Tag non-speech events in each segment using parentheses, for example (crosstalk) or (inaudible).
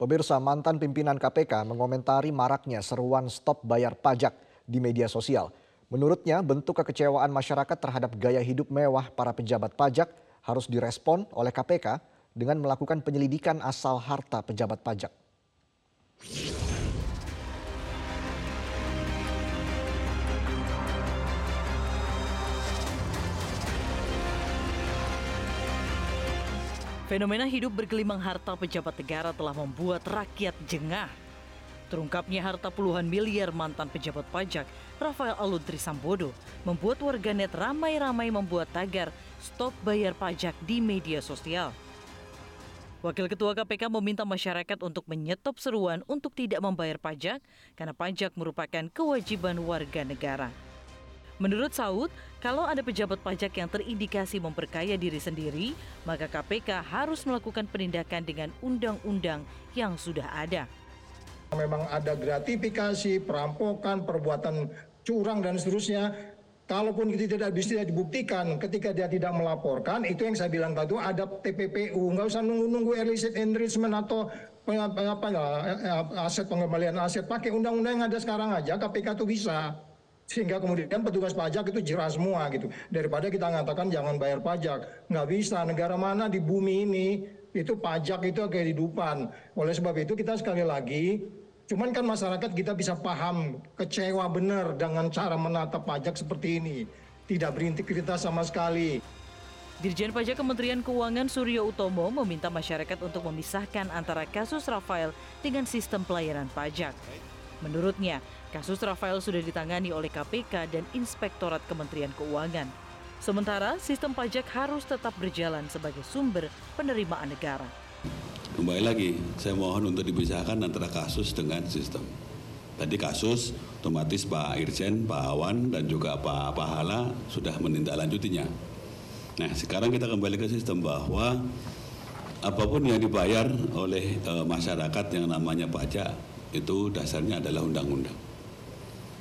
Pemirsa mantan pimpinan KPK mengomentari maraknya seruan stop bayar pajak di media sosial. Menurutnya bentuk kekecewaan masyarakat terhadap gaya hidup mewah para pejabat pajak harus direspon oleh KPK dengan melakukan penyelidikan asal harta pejabat pajak. Fenomena hidup bergelimang harta pejabat negara telah membuat rakyat jengah. Terungkapnya harta puluhan miliar mantan pejabat pajak, Rafael Aluntri Sambodo, membuat warganet ramai-ramai membuat tagar stop bayar pajak di media sosial. Wakil Ketua KPK meminta masyarakat untuk menyetop seruan untuk tidak membayar pajak karena pajak merupakan kewajiban warga negara. Menurut Saud, kalau ada pejabat pajak yang terindikasi memperkaya diri sendiri, maka KPK harus melakukan penindakan dengan undang-undang yang sudah ada. Memang ada gratifikasi, perampokan, perbuatan curang dan seterusnya. Kalaupun itu tidak bisa dibuktikan ketika dia tidak melaporkan, itu yang saya bilang tadi ada TPPU, nggak usah nunggu-nunggu illicit enrichment atau apa, apa ya, aset pengembalian aset, pakai undang-undang yang ada sekarang aja KPK itu bisa sehingga kemudian petugas pajak itu jerah semua gitu. Daripada kita mengatakan jangan bayar pajak. Nggak bisa negara mana di bumi ini? Itu pajak itu kehidupan oleh sebab itu kita sekali lagi cuman kan masyarakat kita bisa paham kecewa benar dengan cara menata pajak seperti ini. Tidak berintegritas sama sekali. Dirjen Pajak Kementerian Keuangan Suryo Utomo meminta masyarakat untuk memisahkan antara kasus Rafael dengan sistem pelayanan pajak. Menurutnya, kasus Rafael sudah ditangani oleh KPK dan Inspektorat Kementerian Keuangan. Sementara sistem pajak harus tetap berjalan sebagai sumber penerimaan negara. Kembali lagi, saya mohon untuk dipisahkan antara kasus dengan sistem. Tadi kasus, otomatis Pak Irjen, Pak Awan, dan juga Pak Pahala sudah menindaklanjutinya. Nah, sekarang kita kembali ke sistem bahwa apa pun yang dibayar oleh e, masyarakat yang namanya pajak itu dasarnya adalah undang-undang.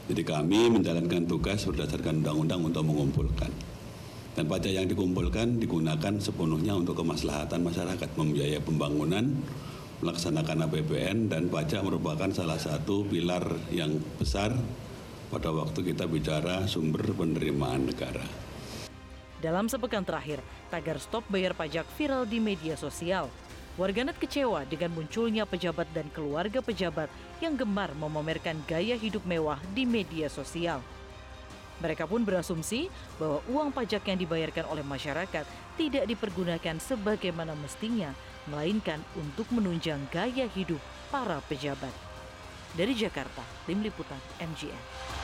Jadi kami menjalankan tugas berdasarkan undang-undang untuk mengumpulkan. Dan pajak yang dikumpulkan digunakan sepenuhnya untuk kemaslahatan masyarakat, membiayai pembangunan, melaksanakan APBN dan pajak merupakan salah satu pilar yang besar pada waktu kita bicara sumber penerimaan negara. Dalam sepekan terakhir, tagar stop bayar pajak viral di media sosial. Warganet kecewa dengan munculnya pejabat dan keluarga pejabat yang gemar memamerkan gaya hidup mewah di media sosial. Mereka pun berasumsi bahwa uang pajak yang dibayarkan oleh masyarakat tidak dipergunakan sebagaimana mestinya, melainkan untuk menunjang gaya hidup para pejabat. Dari Jakarta, Tim Liputan MGN.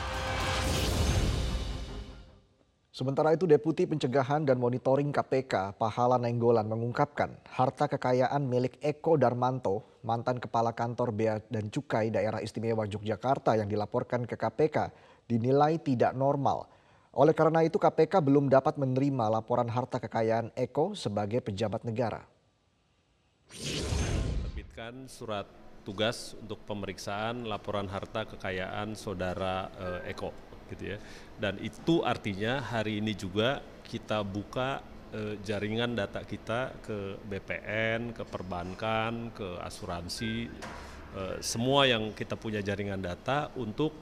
Sementara itu Deputi Pencegahan dan Monitoring KPK Pahala Nenggolan mengungkapkan harta kekayaan milik Eko Darmanto, mantan Kepala Kantor Bea dan Cukai Daerah Istimewa Yogyakarta yang dilaporkan ke KPK dinilai tidak normal. Oleh karena itu KPK belum dapat menerima laporan harta kekayaan Eko sebagai pejabat negara. Terbitkan surat tugas untuk pemeriksaan laporan harta kekayaan saudara Eko gitu ya. Dan itu artinya hari ini juga kita buka eh, jaringan data kita ke BPN, ke perbankan, ke asuransi, eh, semua yang kita punya jaringan data untuk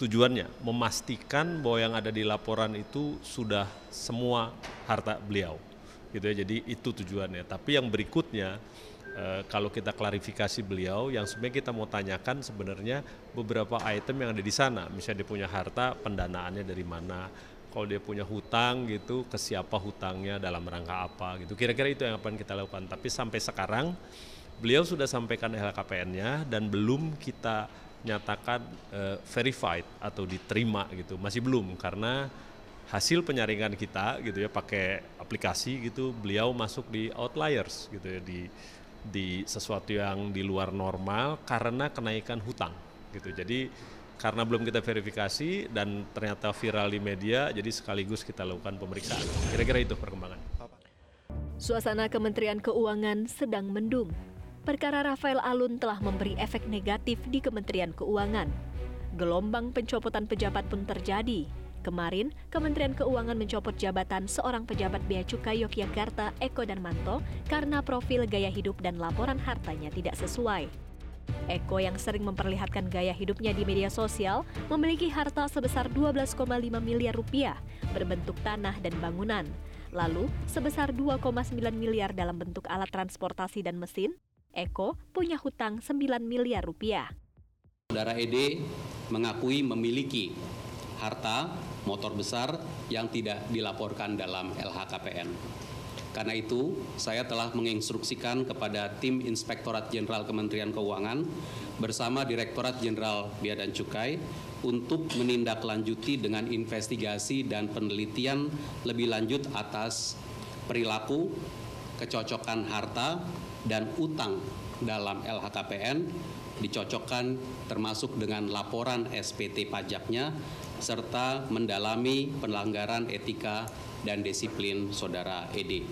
tujuannya memastikan bahwa yang ada di laporan itu sudah semua harta beliau gitu ya jadi itu tujuannya tapi yang berikutnya Eh, kalau kita klarifikasi beliau yang sebenarnya kita mau tanyakan sebenarnya beberapa item yang ada di sana. Misalnya dia punya harta pendanaannya dari mana? Kalau dia punya hutang gitu ke siapa hutangnya dalam rangka apa gitu. Kira-kira itu yang akan kita lakukan. Tapi sampai sekarang beliau sudah sampaikan LHKPN-nya dan belum kita nyatakan uh, verified atau diterima gitu. Masih belum karena hasil penyaringan kita gitu ya pakai aplikasi gitu beliau masuk di outliers gitu ya di di sesuatu yang di luar normal karena kenaikan hutang gitu. Jadi karena belum kita verifikasi dan ternyata viral di media, jadi sekaligus kita lakukan pemeriksaan. Kira-kira itu perkembangan. Suasana Kementerian Keuangan sedang mendung. Perkara Rafael Alun telah memberi efek negatif di Kementerian Keuangan. Gelombang pencopotan pejabat pun terjadi, Kemarin, Kementerian Keuangan mencopot jabatan seorang pejabat Bea Cukai Yogyakarta, Eko Darmanto, karena profil gaya hidup dan laporan hartanya tidak sesuai. Eko yang sering memperlihatkan gaya hidupnya di media sosial memiliki harta sebesar 12,5 miliar rupiah berbentuk tanah dan bangunan. Lalu, sebesar 2,9 miliar dalam bentuk alat transportasi dan mesin, Eko punya hutang 9 miliar rupiah. Saudara ED mengakui memiliki harta motor besar yang tidak dilaporkan dalam LHKPN. Karena itu, saya telah menginstruksikan kepada tim Inspektorat Jenderal Kementerian Keuangan bersama Direktorat Jenderal Bea dan Cukai untuk menindaklanjuti dengan investigasi dan penelitian lebih lanjut atas perilaku, kecocokan harta, dan utang dalam LHKPN dicocokkan termasuk dengan laporan SPT pajaknya serta mendalami pelanggaran etika dan disiplin saudara ED.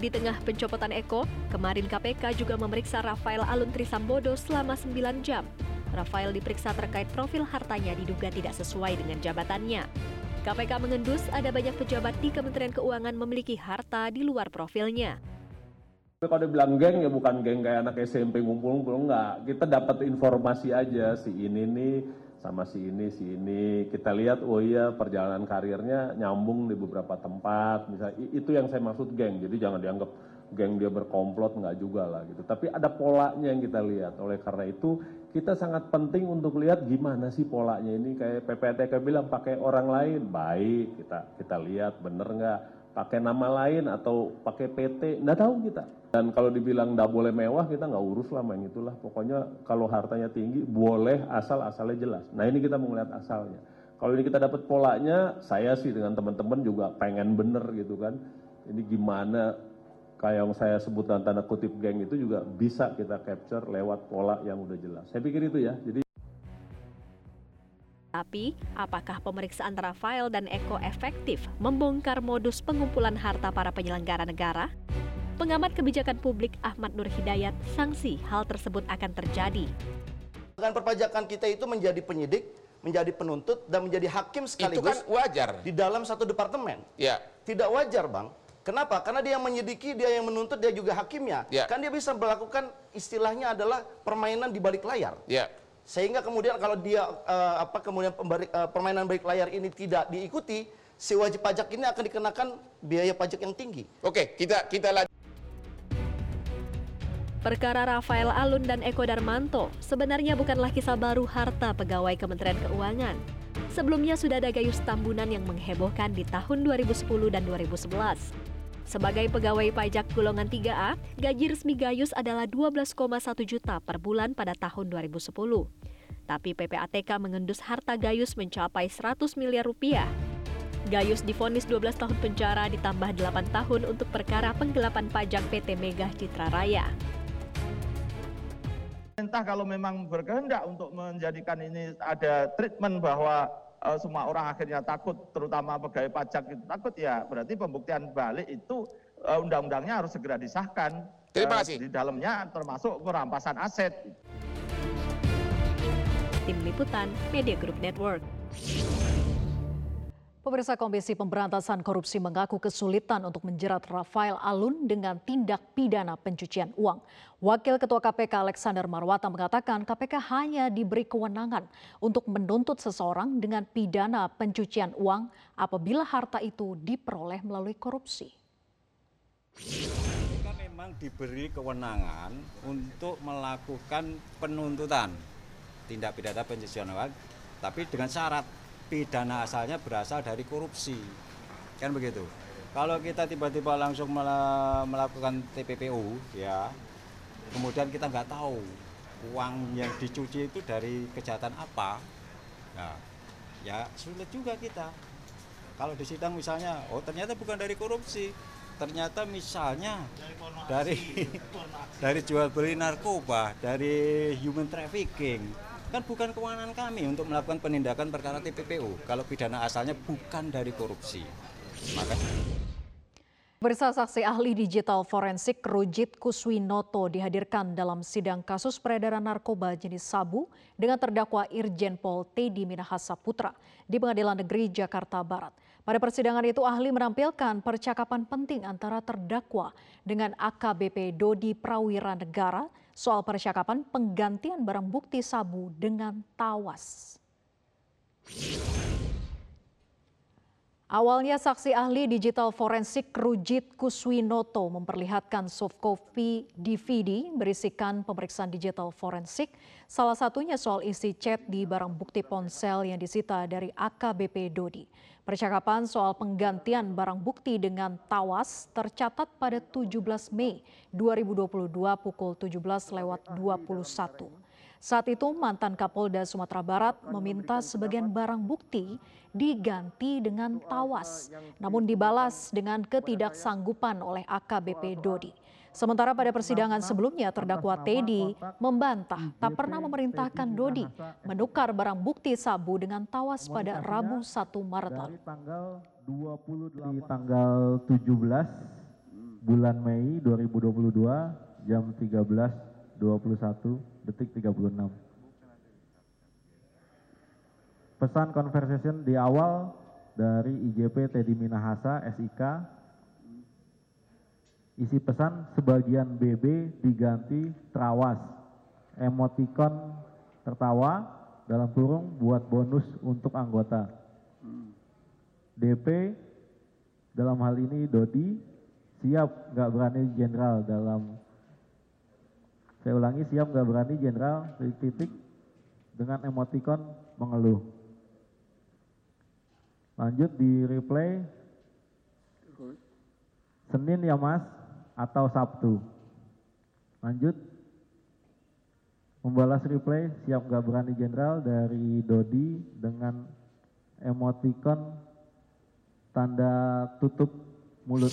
Di tengah pencopotan Eko, kemarin KPK juga memeriksa Rafael Aluntri Sambodo selama 9 jam. Rafael diperiksa terkait profil hartanya diduga tidak sesuai dengan jabatannya. KPK mengendus ada banyak pejabat di Kementerian Keuangan memiliki harta di luar profilnya. Kalau dibilang geng ya bukan geng kayak anak SMP ngumpul-ngumpul enggak. Kita dapat informasi aja si ini nih sama si ini si ini. Kita lihat oh iya perjalanan karirnya nyambung di beberapa tempat. Misalnya itu yang saya maksud geng. Jadi jangan dianggap geng dia berkomplot nggak juga lah gitu. Tapi ada polanya yang kita lihat. Oleh karena itu kita sangat penting untuk lihat gimana sih polanya ini. Kayak PPTK bilang pakai orang lain. Baik kita kita lihat bener nggak? Pakai nama lain atau pakai PT nggak tahu kita dan kalau dibilang nggak boleh mewah kita nggak urus lah main itulah. Pokoknya kalau hartanya tinggi boleh asal asalnya jelas. Nah ini kita mau lihat asalnya. Kalau ini kita dapat polanya saya sih dengan teman-teman juga pengen bener gitu kan. Ini gimana kayak yang saya sebut dalam tanda kutip geng itu juga bisa kita capture lewat pola yang udah jelas. Saya pikir itu ya. Jadi tapi, apakah pemeriksaan Rafael dan Eko efektif membongkar modus pengumpulan harta para penyelenggara negara? Pengamat kebijakan publik Ahmad Nur Hidayat sanksi hal tersebut akan terjadi. Dengan perpajakan kita itu menjadi penyidik, menjadi penuntut, dan menjadi hakim sekaligus Itu kan wajar. di dalam satu departemen. Ya. Tidak wajar, Bang. Kenapa? Karena dia yang menyidiki, dia yang menuntut, dia juga hakimnya. Ya. Kan dia bisa melakukan istilahnya adalah permainan di balik layar. Ya. Sehingga kemudian kalau dia eh, apa kemudian pemberi- eh, permainan balik layar ini tidak diikuti, si wajib pajak ini akan dikenakan biaya pajak yang tinggi. Oke, kita kita lanjut. Perkara Rafael Alun dan Eko Darmanto sebenarnya bukanlah kisah baru harta pegawai Kementerian Keuangan. Sebelumnya sudah ada Gayus Tambunan yang menghebohkan di tahun 2010 dan 2011. Sebagai pegawai pajak golongan 3A, gaji resmi Gayus adalah 12,1 juta per bulan pada tahun 2010. Tapi PPATK mengendus harta Gayus mencapai 100 miliar rupiah. Gayus difonis 12 tahun penjara ditambah 8 tahun untuk perkara penggelapan pajak PT Mega Citra Raya. Pemerintah kalau memang berkehendak untuk menjadikan ini ada treatment bahwa eh, semua orang akhirnya takut, terutama pegawai pajak itu takut ya, berarti pembuktian balik itu eh, undang-undangnya harus segera disahkan. Terima Eh, kasih. Di dalamnya termasuk perampasan aset. Tim Liputan Media Group Network. Pemirsa Komisi Pemberantasan Korupsi mengaku kesulitan untuk menjerat Rafael Alun dengan tindak pidana pencucian uang. Wakil Ketua KPK Alexander Marwata mengatakan KPK hanya diberi kewenangan untuk menuntut seseorang dengan pidana pencucian uang apabila harta itu diperoleh melalui korupsi. Kita memang diberi kewenangan untuk melakukan penuntutan tindak pidana pencucian uang, tapi dengan syarat pidana asalnya berasal dari korupsi. Kan begitu. Kalau kita tiba-tiba langsung mela- melakukan TPPU ya, kemudian kita nggak tahu uang yang dicuci itu dari kejahatan apa, nah, ya sulit juga kita. Kalau di sidang misalnya, oh ternyata bukan dari korupsi, ternyata misalnya dari (laughs) dari jual beli narkoba, dari human trafficking, kan bukan kewenangan kami untuk melakukan penindakan perkara TPPU kalau pidana asalnya bukan dari korupsi. Maka Pemirsa saksi ahli digital forensik Rujit Kuswinoto dihadirkan dalam sidang kasus peredaran narkoba jenis sabu dengan terdakwa Irjen Pol Teddy Minahasa Putra di Pengadilan Negeri Jakarta Barat. Pada persidangan itu ahli menampilkan percakapan penting antara terdakwa dengan AKBP Dodi Prawira Negara soal percakapan penggantian barang bukti sabu dengan tawas. Awalnya saksi ahli digital forensik Rujit Kuswinoto memperlihatkan soft copy DVD berisikan pemeriksaan digital forensik, salah satunya soal isi chat di barang bukti ponsel yang disita dari AKBP Dodi. Percakapan soal penggantian barang bukti dengan tawas tercatat pada 17 Mei 2022 pukul 17 lewat 21. Saat itu mantan Kapolda Sumatera Barat meminta sebagian barang bukti diganti dengan tawas, namun dibalas dengan ketidaksanggupan oleh AKBP Dodi. Sementara pada persidangan sebelumnya terdakwa Teddy membantah tak pernah memerintahkan Dodi menukar barang bukti sabu dengan tawas pada Rabu 1 Maret lalu. Tanggal 20 di tanggal 17 bulan Mei 2022 jam 13.21 detik 36. Pesan conversation di awal dari IJP Teddy Minahasa SIK. Isi pesan sebagian BB diganti terawas. Emoticon tertawa dalam kurung buat bonus untuk anggota. DP dalam hal ini Dodi siap nggak berani jenderal dalam saya ulangi siap nggak berani jenderal titik dengan emoticon mengeluh. Lanjut di replay. Senin ya mas atau Sabtu. Lanjut. Membalas replay siap nggak berani jenderal dari Dodi dengan emoticon tanda tutup mulut.